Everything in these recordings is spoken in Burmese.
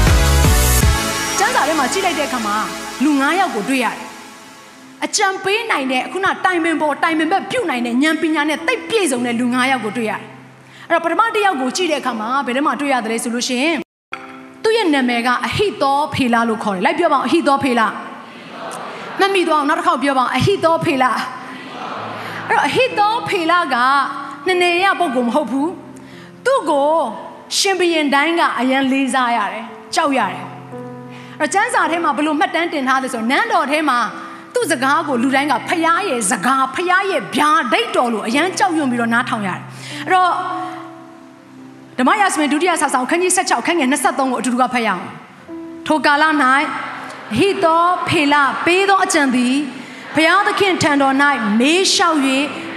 ကျ မ်းစာထဲမှာကြည့်လိုက်တဲ့အခါမှာလူ9ယောက်ကိုတွေ့ရတယ်။အကြံပေးနိုင်တဲ့ခုနတိုင်ပင်ပေါ်တိုင်ပင်ဘက်ပြုတ်နိုင်တဲ့ဉာဏ်ပညာနဲ့တိတ်ပြည့်စုံတဲ့လူ9ယောက်ကိုတွေ့ရတယ်။အဲ့တော့ပထမတစ်ယောက်ကိုကြည့်တဲ့အခါမှာဘယ်ထဲမှာတွေ့ရတယ်လဲဆိုလို့ရှိရင်သူ့ရဲ့နာမည်ကအဟိသောဖေလာလို့ခေါ်တယ်။လိုက်ပြောပါအောင်အဟိသောဖေလာ။မှတ်မိသွားအောင်နောက်တစ်ခေါက်ပြောပါအောင်အဟိသောဖေလာ။အဲ့တော့အဟိသောဖေလာကနည်းနည်းရပုံကမဟုတ်ဘူး။သူ့ကိုရှင်ဘရင်တိုင်းကအရန်လေးစားရတယ်။ကြောက်ရတယ်။အဲ့ တော့ကျမ်းစာထဲမှာဘယ်လိုမှတ်တမ်းတင်ထားလဲဆိုတော့နန်းတော်ထဲမှာသူ့စကားကိုလူတိုင်းကဖျားရဲ့စကားဖျားရဲ့ဗျာဒိတ်တော်လို့အရန်ကြောက်ရွံ့ပြီးတော့နားထောင်ရတယ်အဲ့တော့ဓမ္မရာဇဝင်ဒုတိယဆာဆောင်ခန်းကြီး16ခန်းငယ်23ကိုအတူတူကဖတ်ရအောင်ထိုကာလ၌ဟိသောဖေလပေးသောအကြံသည်ဘုရားသခင်ထံတော်၌မေးလျှောက်၍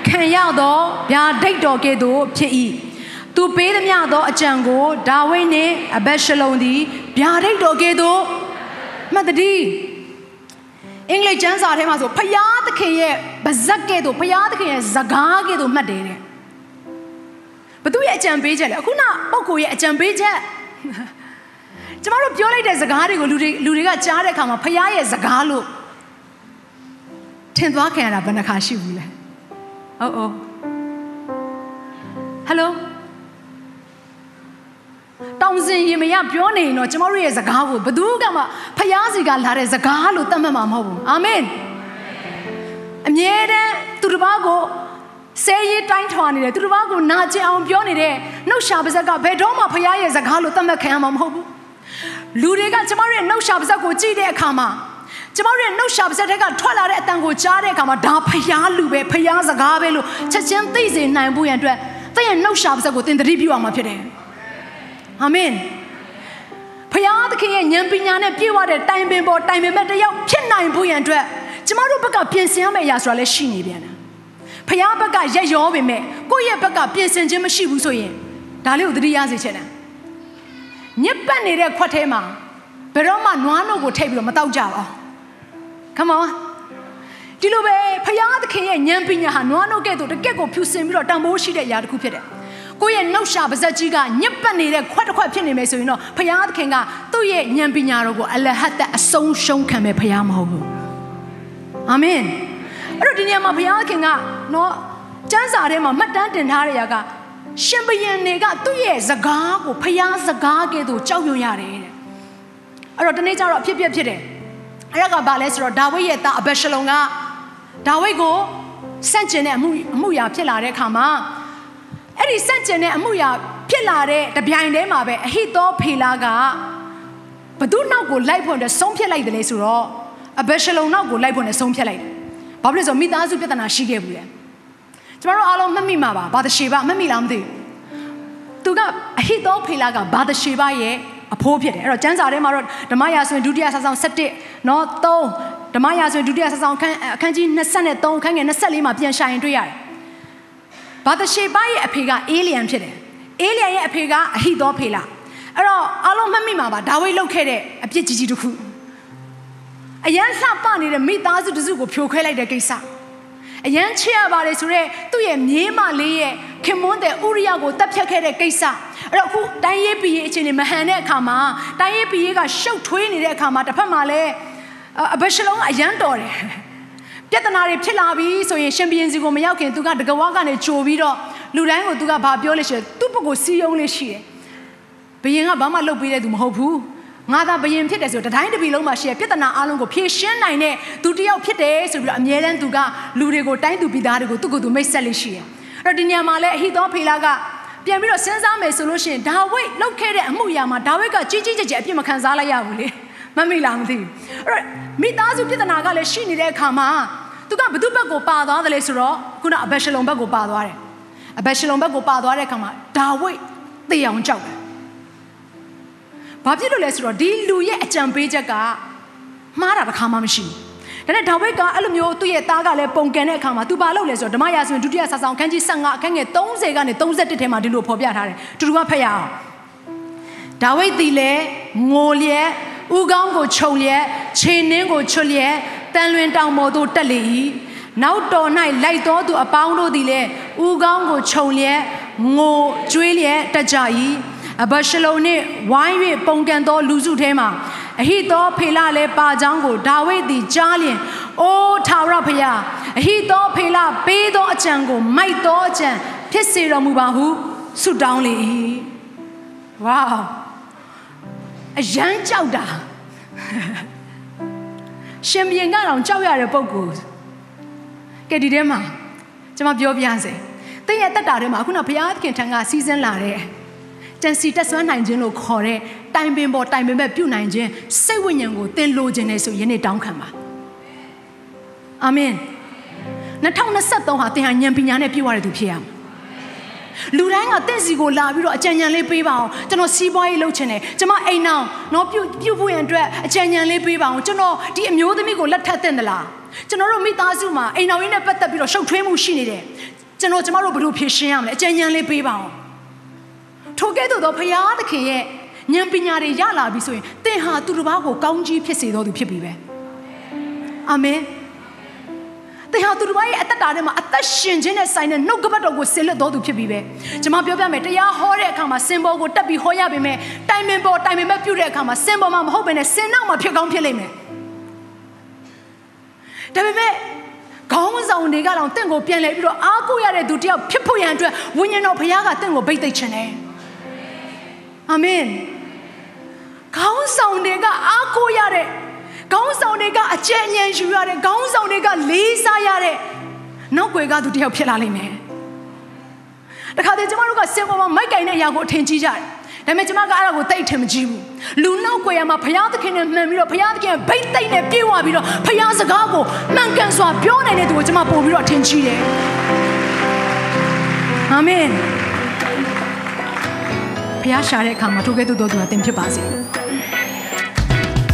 ခံရသောဗျာဒိတ်တော်ကဲ့သို့ဖြစ်၏သူပေးသမျှသောအကြံကိုဒါဝိဒ်နှင့်အဘက်ရှလုံသည်ဗျာဒိတ်တော်ကဲ့သို့ မှတ်တတိအင်္ဂလိပ်ကျမ်းစာထဲမှာဆိုဖယားသခင်ရဲ့ဗဇက်ကဲ့သို့ဖယားသခင်ရဲ့ဇကားကဲ့သို့မှတ်တယ်တဲ့ဘသူရဲ့အကြံပေးချက်လဲအခုနပုပ်ကိုရဲ့အကြံပေးချက်ကျမတို့ပြောလိုက်တဲ့ဇကားတွေကိုလူတွေလူတွေကကြားတဲ့အခါမှာဖယားရဲ့ဇကားလို့ထင်သွားခံရတာဘယ်နှခါရှိဘူးလဲဟုတ်ဟုတ်ဟယ်လို တောင်စင်ရင်မရပြောနေရင်တော့ကျမတို့ရဲ့စကားကိုဘယ်သူကမှဖျားစီကလာတဲ့စကားလို့သတ်မှတ်မှာမဟုတ်ဘူးအာမင်အမြဲတမ်းသူတစ်ပါးကိုဆဲရေးတိုင်းထွာနေတယ်သူတစ်ပါးကိုနာကျင်အောင်ပြောနေတဲ့နှုတ်ရှာပါဇက်ကဘယ်တော့မှဖျားရဲ့စကားလို့သတ်မှတ်ခံရမှာမဟုတ်ဘူးလူတွေကကျမတို့ရဲ့နှုတ်ရှာပါဇက်ကိုကြည့်တဲ့အခါမှာကျမတို့ရဲ့နှုတ်ရှာပါဇက်တွေကထွက်လာတဲ့အတန်ကိုကြားတဲ့အခါမှာဒါဖျားလူပဲဖျားစကားပဲလို့ချက်ချင်းသိစေနိုင်ဖို့ရန်အတွက်သင်ရဲ့နှုတ်ရှာပါဇက်ကိုသင်သတိပြုအောင်မှာဖြစ်တယ် အာမင်ဖယားသခင်ရဲ့ဉာဏ်ပညာနဲ့ပြည့်ဝတဲ့တိုင်ပင်ပေါ်တိုင်ပင်မဲ့တယောက်ဖြစ်နိုင်ဖို့ရန်အတွက်ကျမတို့ဘက်ကပြင်ဆင်ရမယ့်အရာဆိုတာလည်းရှိနေပြန်တယ်ဖယားဘက်ကရက်ရောပေမဲ့ကိုယ့်ရဲ့ဘက်ကပြင်ဆင်ခြင်းမရှိဘူးဆိုရင်ဒါလေးကိုသတိရစေချင်တယ်ညစ်ပတ်နေတဲ့ခွက်ထဲမှာဘယ်တော့မှနွားနို့ကိုထိပ်ပြီးတော့မတောက်ကြပါဘူး Come on ဒီလိုပဲဖယားသခင်ရဲ့ဉာဏ်ပညာဟာနွားနို့ကဲ့သို့တကက်ကိုဖြူစင်ပြီးတော့တန်ဖိုးရှိတဲ့အရာတစ်ခုဖြစ်တယ် ကိုယ့်ရဲ့နှုတ်ရှာပါဇက်ကြီးကညစ်ပတ်နေတဲ့ခွက်တစ်ခွက်ဖြစ်နေမယ်ဆိုရင်တော့ဖယားသခင်ကသူ့ရဲ့ဉာဏ်ပညာတော်ကိုအလဟတ်သက်အဆုံးရှုံးခံမဲ့ဖယားမဟုတ်ဘူးအာမင်အဲ့တော့ဒီနေရာမှာဘုရားခင်ကနော်ကျမ်းစာထဲမှာမှတ်တမ်းတင်ထားတဲ့ຢာကရှင်ဘရင်တွေကသူ့ရဲ့စကားကိုဖယားစကားကဲ့သို့ကြောက်ရွံ့ရတယ်တဲ့အဲ့တော့တနေ့ကျတော့အဖြစ်ပြက်ဖြစ်တယ်အဲ့ဒါကဘာလဲဆိုတော့ဒါဝိဒ်ရဲ့သားအဘက်ရှလုံကဒါဝိဒ်ကိုစန့်ကျင်တဲ့အမှုအမှုရာဖြစ်လာတဲ့အခါမှာ အဲ့ဒီစန့်ကျင်တဲ့အမှုရာဖြစ်လာတဲ့တပြိုင်တည်းမှာပဲအဟိသောဖေလာကဘသူနောက်ကိုလိုက်ဖွင့်တဲ့ဆုံးဖြတ်လိုက်တယ်လေဆိုတော့အဘက်ရှလုံနောက်ကိုလိုက်ဖွင့်တဲ့ဆုံးဖြတ်လိုက်တယ်ဘာဖြစ်လဲဆိုတော့မိသားစုပြဿနာရှိခဲ့ဘူးလေကျမတို့အားလုံးမှတ်မိမှာပါဘာတရှိပါမှတ်မိလားမသိဘူးသူကအဟိသောဖေလာကဘာတရှိပါရဲ့အဖိုးဖြစ်တယ်အဲ့တော့ကျမ်းစာထဲမှာတော့ဓမ္မရာဆိုရင်ဒုတိယဆာဆောင်7နော်3ဓမ္မရာဆိုရင်ဒုတိယဆာဆောင်အခန်းအခန်းကြီး23အခန်းငယ်24မှာပြန်ရှာရင်တွေ့ရတယ် ဘာတရှိပါရဲ့အဖေကအေးလျံဖြစ်တယ်အေးလျံရဲ့အဖေကအဟိသောဖေလာအဲ့တော့အားလုံးမှတ်မိမှာပါဒါဝိဒ်လုပ်ခဲ့တဲ့အပြစ်ကြီးကြီးတစ်ခုအရန်လှပနေတဲ့မိသားစုတစုကိုဖြိုခွဲလိုက်တဲ့ကိစ္စအရန်ချစ်ရပါတယ်ဆိုတော့သူ့ရဲ့မြေးမလေးရဲ့ခင်မွန်းတဲ့ဥရိယကိုတပ်ဖြတ်ခဲ့တဲ့ကိစ္စအဲ့တော့အခုတိုင်းရေးပြည်ရေးအခြေအနေမဟန်တဲ့အခါမှာတိုင်းရေးပြည်ရေးကရှုပ်ထွေးနေတဲ့အခါမှာတစ်ဖက်မှာလည်းအဘရှလုံကအရန်တော်တယ် ပြဿနာတွေဖြစ်လာပြီဆိုရင်ရှင်ဘရင်စီကိုမရောက်ခင်သူကတကဝါကနေကြိုပြီးတော့လူတိုင်းကိုသူကဘာပြောလဲရှိတယ်သူ့ဘက်ကိုစီးယုံလေးရှိတယ်ဘရင်ကဘာမှလုပ်ပေးတဲ့သူမဟုတ်ဘူးငါသာဘယင်ဖြစ်တယ်ဆိုတတိုင်းတစ်ပြည်လုံးမှာရှိရပြဿနာအလုံးကိုဖြေရှင်းနိုင်တဲ့သူတယောက်ဖြစ်တယ်ဆိုပြီးတော့အမြဲတမ်းသူကလူတွေကိုတိုင်းသူပြည်သားတွေကိုသူ့ကိုယ်သူမိတ်ဆက်လေးရှိတယ်အဲ့တော့ဒီညမှာလဲအဟိသောဖေလာကပြန်ပြီးတော့စဉ်းစားမယ်ဆိုလို့ရှိရင်ဒါဝိဒ်လောက်ခဲ့တဲ့အမှုရာမှာဒါဝိဒ်ကကြီးကြီးကျယ်ကျယ်အပြစ်မခံစားလိုက်ရဘူးလေမမိလားမသိဘူးအဲ့တော့မိသားစုပြဿနာကလည်းရှိနေတဲ့အခါမှာ သူကဘသူ့ဘက်ကိုပါသွားတယ်လေဆိုတော့ခုနအဘက်ရှလုံဘက်ကိုပါသွားတယ်အဘက်ရှလုံဘက်ကိုပါသွားတဲ့အခါမှာဒါဝိဒ်သေအောင်ကြောက်တယ်ဘာဖြစ်လို့လဲဆိုတော့ဒီလူရဲ့အကြံပေးချက်ကမှားတာတစ်ခါမှမရှိဘူးဒါနဲ့ဒါဝိဒ်ကအဲ့လိုမျိုးသူ့ရဲ့သားကလည်းပုံကန်တဲ့အခါမှာသူဘာလုပ်လဲဆိုတော့ဓမ္မရာဇဝင်ဒုတိယဆာဆောင်ခန်းကြီး15အခန်းငယ်30ကနေ31ထဲမှာဒီလိုဖော်ပြထားတယ်တူတူကဖတ်ရအောင်ဒါဝိဒ်သည်လည်းငိုလျက်ဥကောင်းကိုခြုံလျက်ခြေနှင်းကိုချွတ်လျက် တန်လွင်တောင်ပေါ်သို့တက်လေ၏နောက်တော်၌လိုက်တော်သူအပေါင်းတို့သည်လည်းဥကောင်းကိုခြုံလျက်ငိုကြွေးလျက်တက်ကြ၏အဘရှလုံနှင့်ဝိုင်း၍ပုံကန်သောလူစုထဲမှာအဟိသောဖေလလည်းပါကြောင်းကိုဒါဝိဒ်သည်ကြားလျင်အိုးထာဝရဖျားအဟိသောဖေလပေးသောအကြံကိုမိုက်သောအကြံဖြစ်စေတော်မူပါဟုဆုတောင်းလေ၏ဝေါအယမ်းကြောက်တာ ရှင်ဘီရင်ကတော့ကြောက်ရတဲ့ပုံကိုကဲဒီထဲမှာကျွန်မပြောပြစေ။တင်းရဲ့တက်တာထဲမှာခုနဘုရားသခင်ထံကစီးစင်းလာတဲ့ကြံစီတက်ဆွမ်းနိုင်ခြင်းလို့ခေါ်တဲ့တိုင်ပင်ပေါ်တိုင်ပင်မဲ့ပြုနိုင်ခြင်းစိတ်ဝိညာဉ်ကိုသင်လိုခြင်းနဲ့ဆိုယနေ့တောင်းခံပါအာမင်2023ဟာသင်ဟာဉာဏ်ပညာနဲ့ပြည့်ဝတဲ့သူဖြစ်ရမယ် လူတိုင်းကတင့်စီကိုလာပြီးတော့အကြံဉာဏ်လေးပေးပါအောင်ကျွန်တော်စီးပွားရေးလုပ်ချင်တယ်ကျွန်မအိမ်နောင်တော့ပြုတ်ပြုတ်ဖို့ရန်အတွက်အကြံဉာဏ်လေးပေးပါအောင်ကျွန်တော်ဒီအမျိုးသမီးကိုလက်ထပ်တင်သလားကျွန်တော်တို့မိသားစုမှာအိမ်နောင်ရင်းနဲ့ပတ်သက်ပြီးတော့ရှုပ်ထွေးမှုရှိနေတယ်ကျွန်တော်ကျမတို့ဘယ်လိုဖြေရှင်းရမလဲအကြံဉာဏ်လေးပေးပါအောင်ထိုကဲ့သို့သောဖရာသခင်ရဲ့ဉာဏ်ပညာတွေရလာပြီဆိုရင်သင်ဟာသူတစ်ပါးကိုကောင်းကြီးဖြစ်စေတော်သူဖြစ်ပြီပဲအာမင် သင်ဟာသူတစ်ပါးရဲ့အသက်တာထဲမှာအသက်ရှင်ခြင်းနဲ့ဆိုင်တဲ့နှုတ်ကပတ်တော်ကိုဆင်လက်တော်သူဖြစ်ပြီပဲကျွန်မပြောပြမယ်တရားဟောတဲ့အခါမှာစင်ပေါ်ကိုတက်ပြီးဟောရပေမဲ့တိုင်ပင်ပေါ်တိုင်ပင်မဲ့ပြုတဲ့အခါမှာစင်ပေါ်မှာမဟုတ်ဘဲနဲ့စင်နောက်မှာဖြစ်ကောင်းဖြစ်လိမ့်မယ်ဒါပေမဲ့ခေါင်းဆောင်တွေကတော့တင့်ကိုပြန်လဲပြီးတော့အားကိုးရတဲ့သူတယောက်ဖြစ်ဖို့ရန်အတွက်ဝိညာဉ်တော်ဘုရားကတင့်ကိုဗိတ်သိက်ခြင်းတယ်အာမင်ခေါင်းဆောင်တွေကအားကိုးရတဲ့ ခေါင်းဆောင်တွေကအကျဉ်းဉဏ်ယူရတဲ့ခေါင်းဆောင်တွေကလေးစားရတဲ့နောက်ွယ်ကသူတယောက်ဖြစ်လာလိမ့်မယ်တခါတည်းကျမတို့ကစင်ပေါ်မှာမိုက်ကင်တဲ့အရာကိုအထင်ကြီးကြတယ်ဒါပေမဲ့ကျမကအဲ့ဒါကိုတိတ်ထင်မကြည့်ဘူးလူနောက်ွယ်ရမှာဘုရားသခင်နဲ့မှန်ပြီးတော့ဘုရားသခင်ဗိတ်သိမ့်နဲ့ပြေဝပြီးတော့ဘုရားစကားကိုမှန်ကန်စွာပြောနိုင်တဲ့သူကိုကျမပို့ပြီးတော့ထင်ကြီးတယ်အာမင်ဘုရားရှာတဲ့အခါမှာထိုကဲ့သို့သောသူကသင်ဖြစ်ပါစေ